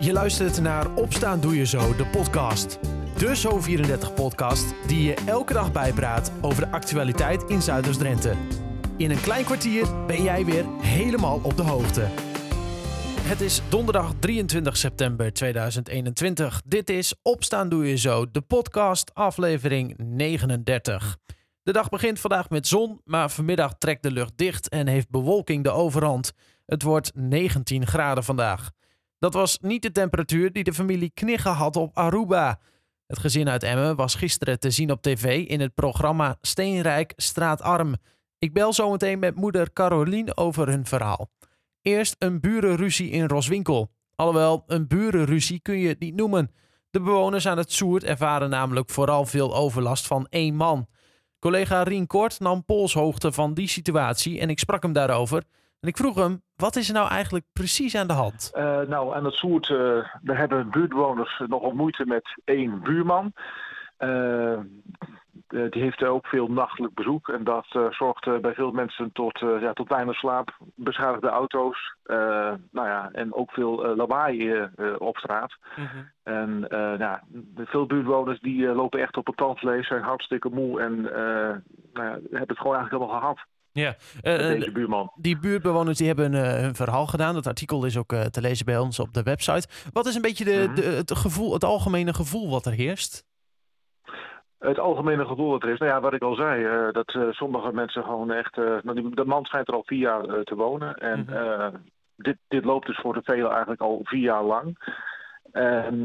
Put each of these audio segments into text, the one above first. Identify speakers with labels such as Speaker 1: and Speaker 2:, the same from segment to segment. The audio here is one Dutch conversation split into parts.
Speaker 1: Je luistert naar Opstaan Doe Je Zo, de podcast. De Zo34-podcast die je elke dag bijpraat over de actualiteit in Zuiders-Drenthe. In een klein kwartier ben jij weer helemaal op de hoogte. Het is donderdag 23 september 2021. Dit is Opstaan Doe Je Zo, de podcast, aflevering 39. De dag begint vandaag met zon, maar vanmiddag trekt de lucht dicht en heeft bewolking de overhand. Het wordt 19 graden vandaag. Dat was niet de temperatuur die de familie Knigge had op Aruba. Het gezin uit Emmen was gisteren te zien op tv in het programma Steenrijk Straatarm. Ik bel zometeen met moeder Carolien over hun verhaal. Eerst een burenruzie in Roswinkel. Alhoewel, een burenruzie kun je het niet noemen. De bewoners aan het Soert ervaren namelijk vooral veel overlast van één man. Collega Rien Kort nam polshoogte van die situatie en ik sprak hem daarover. En ik vroeg hem, wat is er nou eigenlijk precies aan de hand?
Speaker 2: Uh, nou, aan het Soert, uh, daar hebben buurtbewoners nogal moeite met één buurman. Uh, die heeft ook veel nachtelijk bezoek en dat zorgt bij veel mensen tot, ja, tot weinig slaap, beschadigde auto's, nou ja, en ook veel lawaai op straat. -hmm. En ja, veel buurtbewoners die lopen echt op het tandvlees, zijn hartstikke moe en nou ja, hebben het gewoon eigenlijk helemaal gehad.
Speaker 1: Ja,
Speaker 2: deze buurman.
Speaker 1: Die buurtbewoners die hebben uh, hun verhaal gedaan. Dat artikel is ook te lezen bij ons op de website. Wat is een beetje de, mm -hmm. de, het, gevoel, het algemene gevoel wat er heerst?
Speaker 2: Het algemene gevoel wat er is, nou ja, wat ik al zei, uh, dat uh, sommige mensen gewoon echt. Uh, de man schijnt er al vier jaar te wonen. En mm -hmm. dit, dit loopt dus voor de velen eigenlijk al vier jaar lang. En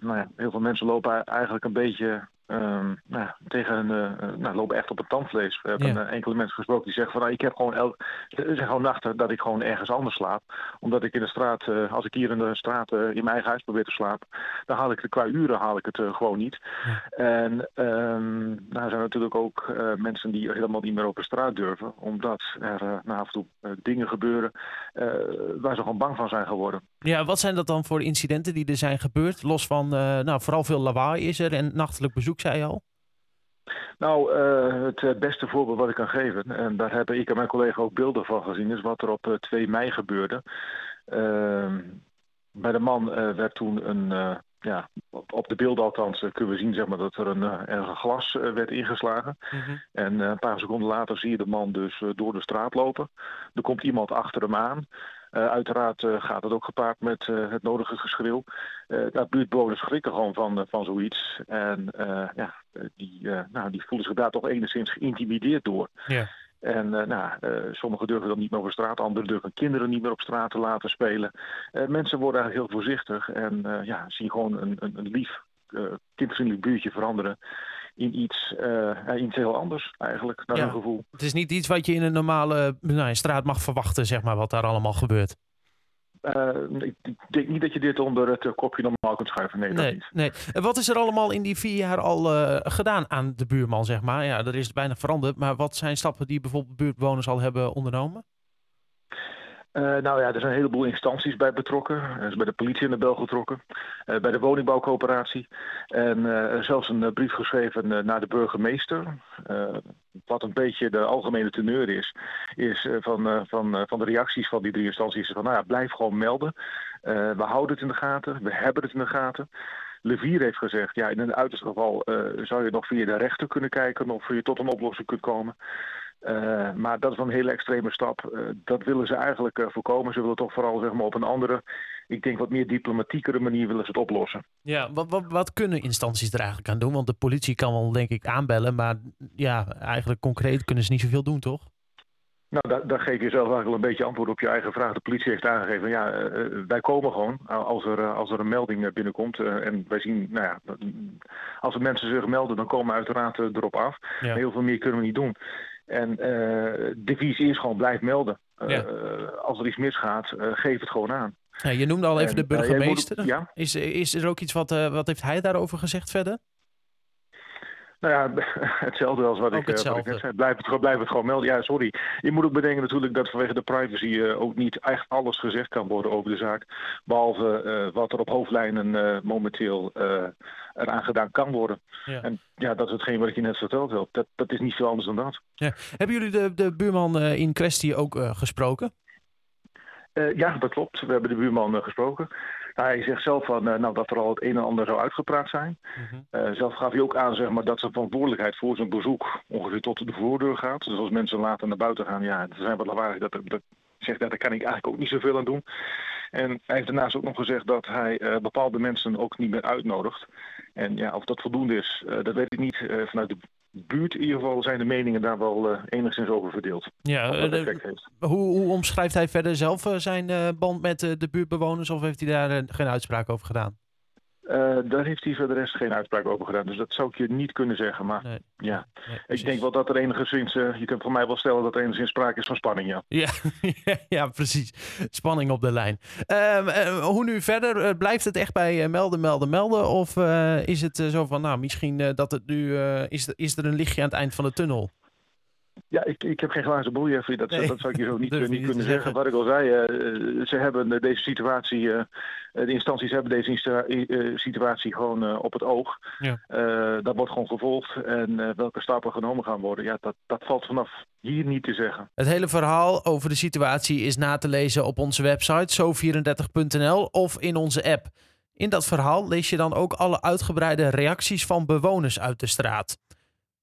Speaker 2: nou ja, heel veel mensen lopen eigenlijk een beetje Um, nou, tegen uh, nou, lopen echt op het tandvlees. We hebben ja. enkele mensen gesproken die zeggen van nou, ik heb gewoon elk, er zijn gewoon nachten dat ik gewoon ergens anders slaap. Omdat ik in de straat, uh, als ik hier in de straat uh, in mijn eigen huis probeer te slapen, dan haal ik het qua uren haal ik het gewoon niet. Ja. En um, nou zijn er natuurlijk ook mensen die helemaal niet meer op de straat durven, omdat er nou, af en toe dingen gebeuren waar ze gewoon bang van zijn geworden.
Speaker 1: Ja, wat zijn dat dan voor incidenten die er zijn gebeurd? Los van, nou vooral veel lawaai is er en nachtelijk bezoek zei je al?
Speaker 2: Nou, uh, het beste voorbeeld wat ik kan geven, en daar hebben ik en mijn collega ook beelden van gezien, is wat er op uh, 2 mei gebeurde. Uh, bij de man uh, werd toen een, ja, op, op, de beelden althans kunnen we zien zeg maar, dat er een, een glas werd ingeslagen. Mm -hmm. En een paar seconden later zie je de man dus door de straat lopen. Er komt iemand achter hem aan. Uh, uiteraard uh, gaat het ook gepaard met uh, het nodige geschreeuw. Uh, buurtbewoners schrikken gewoon van, van zoiets. En ja, die, nou, die voelen zich daar toch enigszins geïntimideerd door.
Speaker 1: Ja.
Speaker 2: En nou, sommigen durven dan niet meer over straat, anderen durven kinderen niet meer op straat te laten spelen. mensen worden eigenlijk heel voorzichtig en ja, zien gewoon een, een, een lief, kindvriendelijk buurtje veranderen in iets, uh, iets heel anders eigenlijk, naar ja. gevoel.
Speaker 1: Het is niet iets wat je in een normale nou, straat mag verwachten, zeg maar, wat daar allemaal gebeurt.
Speaker 2: Uh, ik denk niet dat je dit onder het kopje normaal kunt schuiven. Nee,
Speaker 1: nee,
Speaker 2: dat niet.
Speaker 1: Nee. En wat is er allemaal in die vier jaar al uh, gedaan aan de buurman, zeg maar? Ja, er is bijna veranderd. Maar wat zijn stappen die bijvoorbeeld buurtbewoners al hebben ondernomen?
Speaker 2: Uh, nou ja, er zijn een heleboel instanties bij betrokken. Er is bij de politie in de bel getrokken. Uh, bij de woningbouwcoöperatie. En uh, zelfs een brief geschreven naar de burgemeester. wat een beetje de algemene teneur is. Is van, van, van de reacties van die drie instanties. Van nou ja, blijf gewoon melden. we houden het in de gaten. We hebben het in de gaten. Levier heeft gezegd, ja, in een uiterste geval zou je nog via de rechter kunnen kijken of je tot een oplossing kunt komen. Uh, maar dat is wel een hele extreme stap. Uh, dat willen ze eigenlijk uh, voorkomen. Ze willen toch vooral zeg maar, op een andere, ik denk wat meer diplomatiekere manier willen ze het oplossen.
Speaker 1: Ja, wat, wat, wat kunnen instanties er eigenlijk aan doen? Want de politie kan wel denk ik aanbellen, maar ja, eigenlijk concreet kunnen ze niet zoveel doen, toch?
Speaker 2: Nou, daar, daar geef je zelf eigenlijk wel een beetje antwoord op je eigen vraag. De politie heeft aangegeven, ja, uh, wij komen gewoon als er, als er een melding binnenkomt. Uh, en wij zien, nou ja, als er mensen zich melden, dan komen we uiteraard erop af. Ja. Heel veel meer kunnen we niet doen. En uh, de visie is gewoon blijf melden. Ja. Uh, als er iets misgaat, uh, geef het gewoon aan.
Speaker 1: Ja, je noemde al even
Speaker 2: en,
Speaker 1: de burgemeester.
Speaker 2: Moet, ja?
Speaker 1: is, is er ook iets wat, wat heeft hij daarover gezegd verder?
Speaker 2: Nou ja, hetzelfde als wat
Speaker 1: ook
Speaker 2: ik,
Speaker 1: hetzelfde.
Speaker 2: wat ik net zei. Blijf het, blijf het gewoon melden. Ja, sorry. Je moet ook bedenken natuurlijk dat vanwege de privacy uh, ook niet echt alles gezegd kan worden over de zaak. Behalve uh, wat er op hoofdlijnen uh, momenteel eraan gedaan kan worden. Ja. En ja, dat is hetgeen wat ik je net verteld heb. Dat, dat is niet veel anders dan dat.
Speaker 1: Ja. Hebben jullie de, de buurman in kwestie ook gesproken?
Speaker 2: ja, dat klopt. We hebben de buurman gesproken. Nou, hij zegt zelf van, nou, dat er al het een en ander zou uitgepraat zijn. Mhm. zelf gaf hij ook aan zeg maar, dat zijn verantwoordelijkheid voor zijn bezoek ongeveer tot de voordeur gaat. Dus als mensen later naar buiten gaan, ja, er zijn wat lawaai. Dat, dat, zegt, dat daar kan ik eigenlijk ook niet zoveel aan doen. En hij heeft daarnaast ook nog gezegd dat hij bepaalde mensen ook niet meer uitnodigt. En ja, of dat voldoende is, dat weet ik niet. vanuit de buurt in ieder geval zijn de meningen daar wel uh, enigszins over verdeeld.
Speaker 1: Ja, uh, hoe, hoe, omschrijft hij verder zelf uh, zijn band met de buurtbewoners of heeft hij daar geen uitspraak over gedaan?
Speaker 2: Uh, daar heeft hij verder rest geen uitspraak over gedaan. Dus dat zou ik je niet kunnen zeggen. Maar ja, ik denk wel dat er enigszins, uh, je kunt voor mij wel stellen dat er enigszins sprake is van spanning, ja.
Speaker 1: Ja, ja precies. Spanning op de lijn. Uh, hoe nu verder? blijft het echt bij melden, melden, melden? Of is het zo van, nou, misschien dat het nu, is, is er een lichtje aan het eind van de tunnel?
Speaker 2: Ja, ik, ik heb geen glazen bol, Jeffrey. Dat, dat zou ik je zo niet, niet, niet kunnen zeggen. Wat ik al zei, uh, ze hebben deze situatie, uh, de instanties hebben deze situatie gewoon op het oog. Ja. dat wordt gewoon gevolgd. En welke stappen genomen gaan worden, ja, dat, dat valt vanaf hier niet te zeggen.
Speaker 1: Het hele verhaal over de situatie is na te lezen op onze website zo34.nl of in onze app. In dat verhaal lees je dan ook alle uitgebreide reacties van bewoners uit de straat.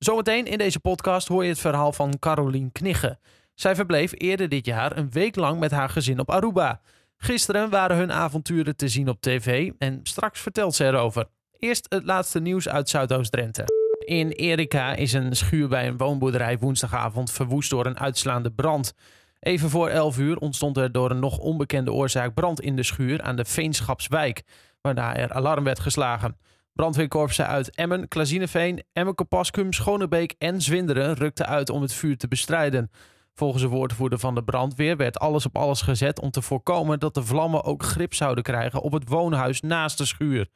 Speaker 1: Zometeen in deze podcast hoor je het verhaal van Carolien Knigge. Zij verbleef eerder dit jaar een week lang met haar gezin op Aruba. Gisteren waren hun avonturen te zien op tv en straks vertelt ze erover. Eerst het laatste nieuws uit Zuidoost-Drenthe. In Erika is een schuur bij een woonboerderij woensdagavond verwoest door een uitslaande brand. Even voor 11 uur ontstond er door een nog onbekende oorzaak brand in de schuur aan de Veenschapswijk, waarna er alarm werd geslagen. Brandweerkorpsen uit Emmen, Klazineveen, Emmen-Kopaskum, Schonebeek en Zwinderen rukten uit om het vuur te bestrijden. Volgens de woordvoerder van de brandweer werd alles op alles gezet om te voorkomen dat de vlammen ook grip zouden krijgen op het woonhuis naast de schuur.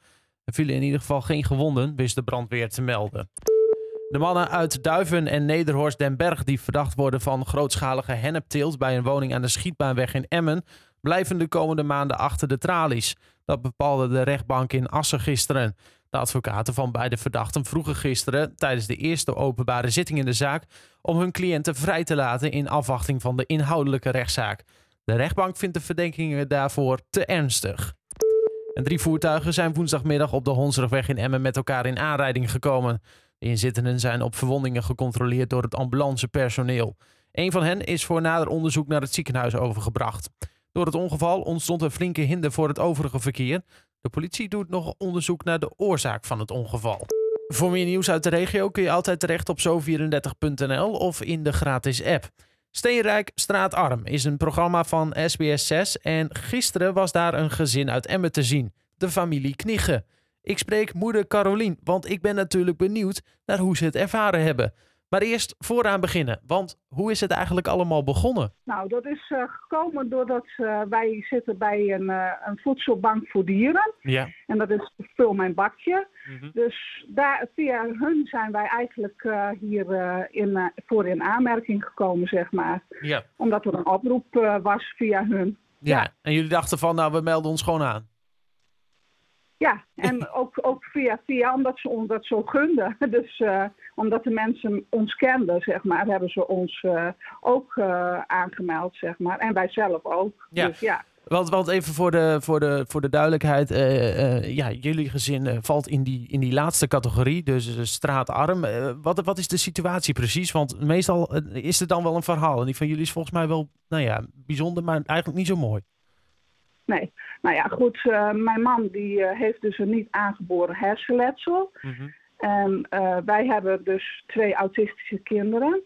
Speaker 1: Er vielen in ieder geval geen gewonden, wist de brandweer te melden. De mannen uit Duiven en Nederhorst den Berg die verdacht worden van grootschalige hennepteelt bij een woning aan de Schietbaanweg in Emmen, blijven de komende maanden achter de tralies. Dat bepaalde de rechtbank in Assen gisteren. De advocaten van beide verdachten vroegen gisteren tijdens de eerste openbare zitting in de zaak om hun cliënten vrij te laten in afwachting van de inhoudelijke rechtszaak. De rechtbank vindt de verdenkingen daarvoor te ernstig. En drie voertuigen zijn woensdagmiddag op de Hondsrugweg in Emmen met elkaar in aanrijding gekomen. De inzittenden zijn op verwondingen gecontroleerd door het ambulancepersoneel. Een van hen is voor nader onderzoek naar het ziekenhuis overgebracht. Door het ongeval ontstond een flinke hinder voor het overige verkeer. De politie doet nog onderzoek naar de oorzaak van het ongeval. Voor meer nieuws uit de regio kun je altijd terecht op zo34.nl of in de gratis app. Steenrijk Straatarm is een programma van SBS 6 en gisteren was daar een gezin uit Emmen te zien, de familie Knigge. Ik spreek moeder Carolien, want ik ben natuurlijk benieuwd naar hoe ze het ervaren hebben. Maar eerst vooraan beginnen, want hoe is het eigenlijk allemaal begonnen?
Speaker 3: Nou, dat is uh, gekomen doordat uh, wij zitten bij een, uh, een voedselbank voor dieren. Ja. En dat is Vul Mijn Bakje. Mm -hmm. Dus daar, via hun zijn wij eigenlijk hier in, voor in aanmerking gekomen, zeg maar. Ja. Omdat er een oproep was via hun.
Speaker 1: Ja. ja, en jullie dachten van, nou, we melden ons gewoon aan.
Speaker 3: Ja, en ook, ook via, via omdat ze ons dat zo gunden. Dus uh, omdat de mensen ons kenden, zeg maar, hebben ze ons uh, ook uh, aangemeld, zeg maar. En wij zelf ook. Ja. Dus, ja.
Speaker 1: Want, want even voor de, voor de, voor de duidelijkheid, ja, jullie gezin valt in die, in die laatste categorie, dus straatarm. wat, wat is de situatie precies? Want meestal is er dan wel een verhaal. En die van jullie is volgens mij wel, nou ja, bijzonder, maar eigenlijk niet zo mooi.
Speaker 3: Nee, nou ja, goed. Uh, mijn man die uh, heeft dus een niet aangeboren hersenletsel. Mm -hmm. En uh, wij hebben dus twee autistische kinderen.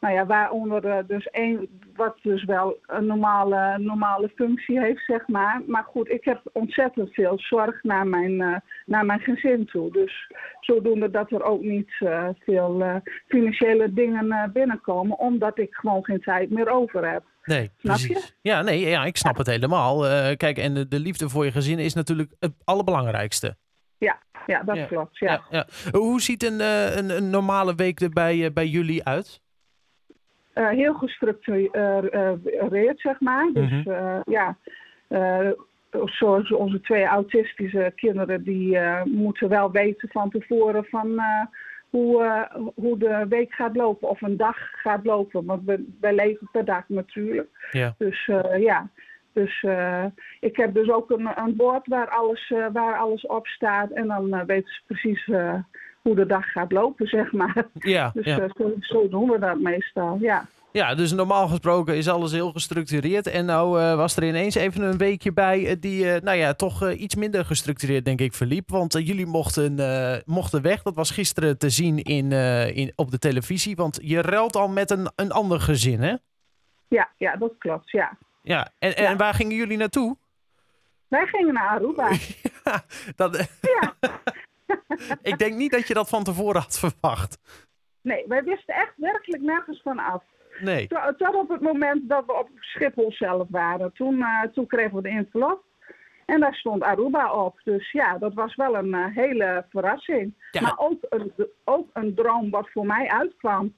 Speaker 3: Nou ja, waaronder dus één wat dus wel een normale, normale functie heeft, zeg maar. Maar goed, ik heb ontzettend veel zorg naar mijn, naar mijn gezin toe. Dus zodoende dat er ook niet veel financiële dingen binnenkomen, omdat ik gewoon geen tijd meer over heb.
Speaker 1: Nee, snap je? Ja, nee, ja, ik snap het helemaal. Uh, kijk, en de, de, liefde voor je gezin is natuurlijk het allerbelangrijkste.
Speaker 3: Ja, ja dat klopt. Ja. Ja,
Speaker 1: Hoe ziet een, uh, een, een, normale week er bij, uh, bij jullie uit?
Speaker 3: heel gestructureerd, zeg maar. Dus mm -hmm. ja, zoals onze twee autistische kinderen, die moeten wel weten van tevoren van hoe, uh, hoe de week gaat lopen of een dag gaat lopen. Want we, wij leven per dag natuurlijk. Ja. Dus uh, ja, Dus ik heb dus ook een, een bord waar alles, waar alles op staat. En dan weten ze precies hoe de dag gaat lopen, zeg maar.
Speaker 1: Ja,
Speaker 3: dus
Speaker 1: ja.
Speaker 3: zo, zo, doen we dat meestal, ja.
Speaker 1: Ja, dus normaal gesproken is alles heel gestructureerd. En nou uh, was er ineens even een weekje bij uh, die uh, nou ja, toch iets minder gestructureerd denk ik verliep. Want jullie mochten, mochten weg. Dat was gisteren te zien in, in, op de televisie. Want je ruilt al met een, een ander gezin, hè?
Speaker 3: Ja, ja dat klopt, ja.
Speaker 1: Ja, en, en
Speaker 3: Ja.
Speaker 1: waar gingen jullie naartoe?
Speaker 3: Wij gingen naar Aruba.
Speaker 1: ja, dat,
Speaker 3: Ja.
Speaker 1: ik denk niet dat je dat van tevoren had verwacht.
Speaker 3: Nee, wij wisten echt werkelijk nergens van af.
Speaker 1: Nee.
Speaker 3: Tot, tot op het moment dat we op Schiphol zelf waren. Toen, eh, toen kregen we de envelop. En daar stond Aruba op. Dus ja, dat was wel een eh, hele verrassing.
Speaker 1: Ja.
Speaker 3: Maar ook een, ook een droom wat voor mij uitkwam.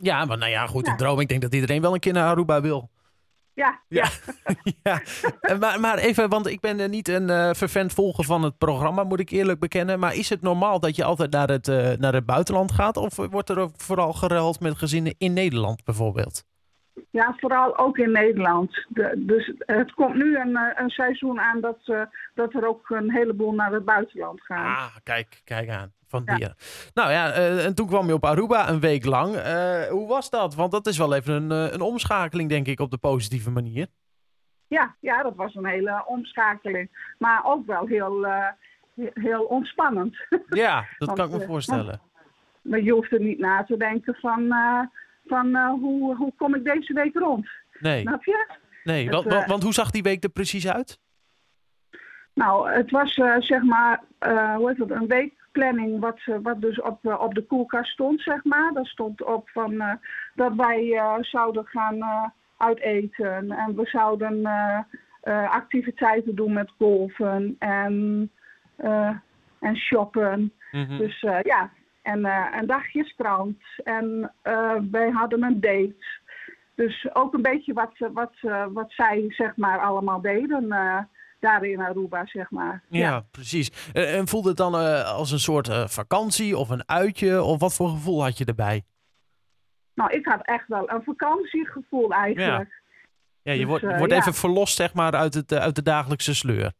Speaker 1: Ja, maar nou ja, goed, een droom. Ik denk dat iedereen wel een keer naar Aruba wil.
Speaker 3: Ja, ja.
Speaker 1: ja. Eh, Maar, maar even, want ik ben niet een eh vervent volger van het programma, moet ik eerlijk bekennen. Maar is het normaal dat je altijd naar het, eh, naar het buitenland gaat? Of wordt er ook vooral geruild met gezinnen in Nederland bijvoorbeeld?
Speaker 3: Ja, vooral ook in Nederland. De, dus het komt nu een, eh, een seizoen aan dat, eh, dat er ook een heleboel naar het buitenland gaan.
Speaker 1: Ah, kijk, kijk aan. Van
Speaker 3: Ja.
Speaker 1: dieren. Nou ja, eh, en toen kwam je op Aruba een week lang. Hoe was dat? Want dat is wel even een, een omschakeling, denk ik, op de positieve manier.
Speaker 3: Ja, ja, dat was een hele omschakeling. Maar ook wel heel, he- heel ontspannend.
Speaker 1: Ja, dat
Speaker 3: Want,
Speaker 1: kan ik me voorstellen.
Speaker 3: maar je hoeft er niet na te denken van, van eh, hoe, hoe kom ik deze week rond.
Speaker 1: Nee,
Speaker 3: Snap je?
Speaker 1: nee.
Speaker 3: het,
Speaker 1: Want,
Speaker 3: eh,
Speaker 1: want, hoe zag die week er precies uit?
Speaker 3: Nou, het was eh, zeg maar, hoe heet het, een weekplanning wat, wat dus op, op de koelkast stond, zeg maar. Daar stond op van, dat wij zouden gaan uiteten en we zouden activiteiten doen met golfen en, en shoppen.
Speaker 1: Mhm.
Speaker 3: Dus ja, en eh, een dagje strand. En eh, wij hadden een date. Dus ook een beetje wat, eh, wat, eh, wat zij zeg maar allemaal deden eh, daar in Aruba, zeg maar.
Speaker 1: Ja, precies. Eh, En voelde het dan eh, als een soort eh, vakantie of een uitje? Of wat voor gevoel had je erbij?
Speaker 3: Nou, ik had echt wel een vakantiegevoel eigenlijk.
Speaker 1: Ja, je
Speaker 3: Dus,
Speaker 1: wordt, wordt
Speaker 3: ja.
Speaker 1: even verlost zeg maar, uit, het, uit de dagelijkse sleur.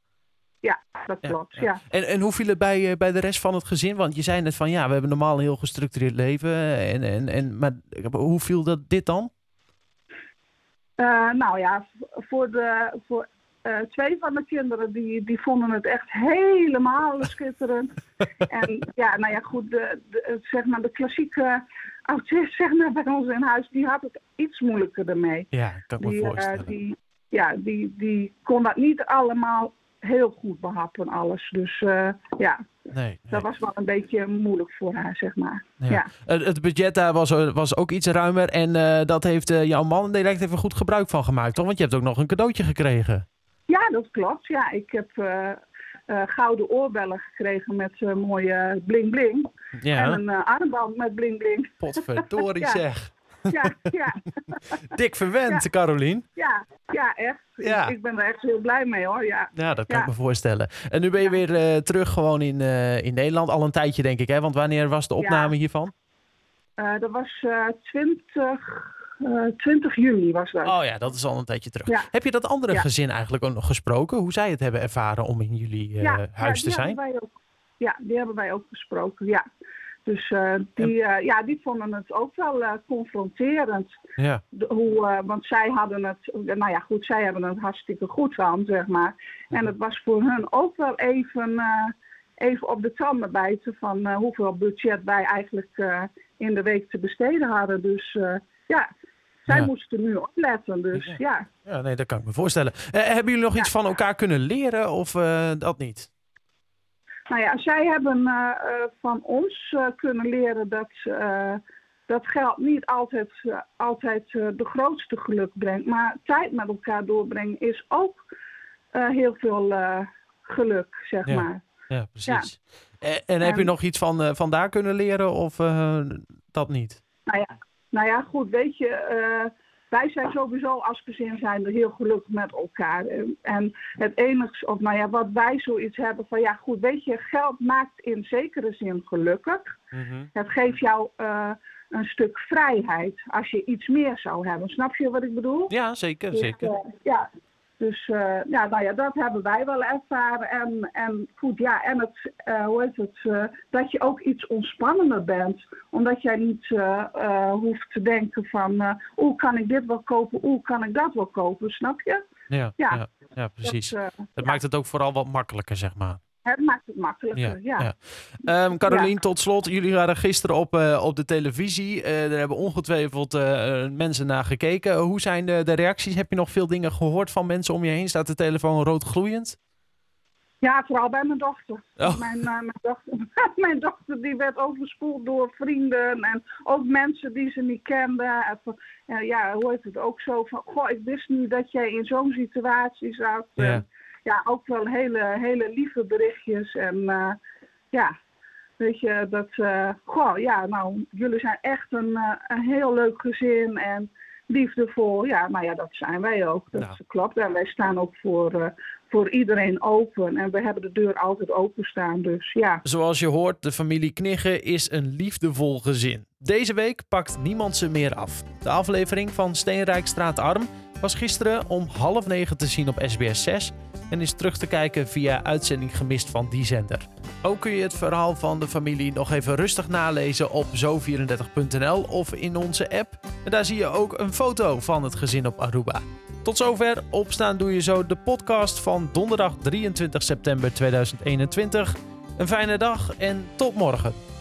Speaker 3: Ja, dat klopt,
Speaker 1: ja.
Speaker 3: ja.
Speaker 1: En, en hoe viel het bij, eh, bij de rest van het gezin? Want je zei net van ja, we hebben normaal een heel gestructureerd leven. En, en, en, maar hoe viel dat dit dan?
Speaker 3: Eh, nou ja, voor, de, voor eh, twee van de kinderen die, die vonden het echt helemaal schitterend. en ja, nou ja, goed, de, zeg maar, de klassieke autist zeg maar, bij ons in huis, die had het iets moeilijker ermee.
Speaker 1: Ja,
Speaker 3: Die, eh,
Speaker 1: voorstellen.
Speaker 3: die, ja, die, die kon dat niet allemaal heel goed behappen, alles. Dus eh, ja,
Speaker 1: nee, nee.
Speaker 3: dat was wel een beetje moeilijk voor haar, zeg maar.
Speaker 1: Ja.
Speaker 3: ja.
Speaker 1: Het, budget daar was, eh, was ook iets ruimer. En eh, dat heeft eh, jouw man direct even goed gebruik van gemaakt, toch? Want je hebt ook nog een cadeautje gekregen.
Speaker 3: Ja, dat klopt. Ja, ik heb eh, eh, gouden oorbellen gekregen met eh, mooie bling bling. En
Speaker 1: Ja,
Speaker 3: een eh, armband met bling bling.
Speaker 1: potverdorie
Speaker 3: Ja.
Speaker 1: zeg.
Speaker 3: Ja, ja,
Speaker 1: Dik verwend, Carolien.
Speaker 3: ja, ja, echt.
Speaker 1: Ja.
Speaker 3: Ik, ik ben er echt heel blij mee hoor. Ja,
Speaker 1: Ja, dat kan
Speaker 3: Ja.
Speaker 1: ik me voorstellen. En nu ben je weer eh, terug gewoon in, eh, in Nederland. Al een tijdje, denk ik, hè? Want wanneer was de opname hiervan?
Speaker 3: Eh, dat was eh 20, eh 20 juni was dat.
Speaker 1: Oh ja, dat is al een tijdje terug.
Speaker 3: Ja.
Speaker 1: Heb je dat andere
Speaker 3: Ja.
Speaker 1: gezin eigenlijk ook nog gesproken? Hoe zij het hebben ervaren om in jullie
Speaker 3: ja,
Speaker 1: huis
Speaker 3: ja,
Speaker 1: te zijn?
Speaker 3: wij ook, ja, die hebben wij ook besproken, ja. Dus eh, die, eh, ja, die vonden het ook wel eh, confronterend.
Speaker 1: Ja,
Speaker 3: De- hoe, want zij hadden het, nou ja goed, zij hebben het hartstikke goed van, zeg maar. En het was voor hun ook wel even, even op de tanden bijten van hoeveel budget wij eigenlijk in de week te besteden hadden. Dus ja, zij
Speaker 1: Ja.
Speaker 3: moesten nu opletten. Dus
Speaker 1: Ja.
Speaker 3: ja.
Speaker 1: nee, dat kan ik me voorstellen. Hebben jullie nog iets van elkaar kunnen leren of dat niet?
Speaker 3: Nou ja, zij hebben eh, eh, van ons eh, kunnen leren dat, dat geld niet altijd, altijd de grootste geluk brengt. Maar tijd met elkaar doorbrengen is ook heel veel geluk, zeg
Speaker 1: Ja.
Speaker 3: maar.
Speaker 1: Ja, precies. Eh, En, heb je
Speaker 3: En-
Speaker 1: nog iets van, van daar kunnen leren of dat niet?
Speaker 3: Nou ja, nou ja goed, weet je, wij zijn sowieso als gezin zijn er heel gelukkig met elkaar. En- het enige, of nou ja, wat wij zoiets hebben van, ja goed, weet je, geld maakt in zekere zin gelukkig.
Speaker 1: Mhm.
Speaker 3: Het geeft jou eh, een stuk vrijheid als je iets meer zou hebben. Snap je wat ik bedoel?
Speaker 1: Ja, zeker,
Speaker 3: Dus,
Speaker 1: zeker.
Speaker 3: eh, ja. Dus ja, nou ja, dat hebben wij wel ervaren. En, en goed, ja, en het, hoe heet het, dat je ook iets ontspannender bent. Omdat jij niet hoeft te denken van, hoe kan ik dit wel kopen, hoe kan ik dat wel kopen, snap je?
Speaker 1: Ja, ja. ja, precies. Dat, maakt het ook vooral wat makkelijker, zeg maar.
Speaker 3: Het maakt het makkelijker, ja.
Speaker 1: ja. Um, Carolien, tot slot. Jullie waren gisteren op, uh, op de televisie. Uh, er hebben ongetwijfeld uh, mensen naar gekeken. Hoe zijn de, de reacties? Heb je nog veel dingen gehoord van mensen om je heen? Staat de telefoon rood gloeiend?
Speaker 3: Ja, vooral bij mijn dochter. Oh. Mijn, mijn, dochter mijn dochter die werd overspoeld door vrienden en ook mensen die ze niet kenden. En, ja, hoe heet het ook zo van, goh, ik wist niet dat jij in zo'n situatie zat. Ja ja, ook wel hele, hele lieve berichtjes. En uh, ja, weet je, dat, uh, goh, ja, nou, jullie zijn echt een, uh, een heel leuk gezin en liefdevol. Ja, nou ja, dat zijn wij ook. Dat nou. klopt. En wij staan ook voor, voor iedereen open. En we hebben de deur altijd openstaan, dus ja.
Speaker 1: Zoals je hoort, de familie Knigge is een liefdevol gezin. Deze week pakt niemand ze meer af. De aflevering van Steenrijkstraat Arm was gisteren om half negen te zien op SBS 6 en is terug te kijken via uitzending gemist van die zender. Ook kun je het verhaal van de familie nog even rustig nalezen op zo34.nl of in onze app. En daar zie je ook een foto van het gezin op Aruba. Tot zover Opstaan Doe Je Zo, de podcast van donderdag 23 september 2021. Een fijne dag en tot morgen.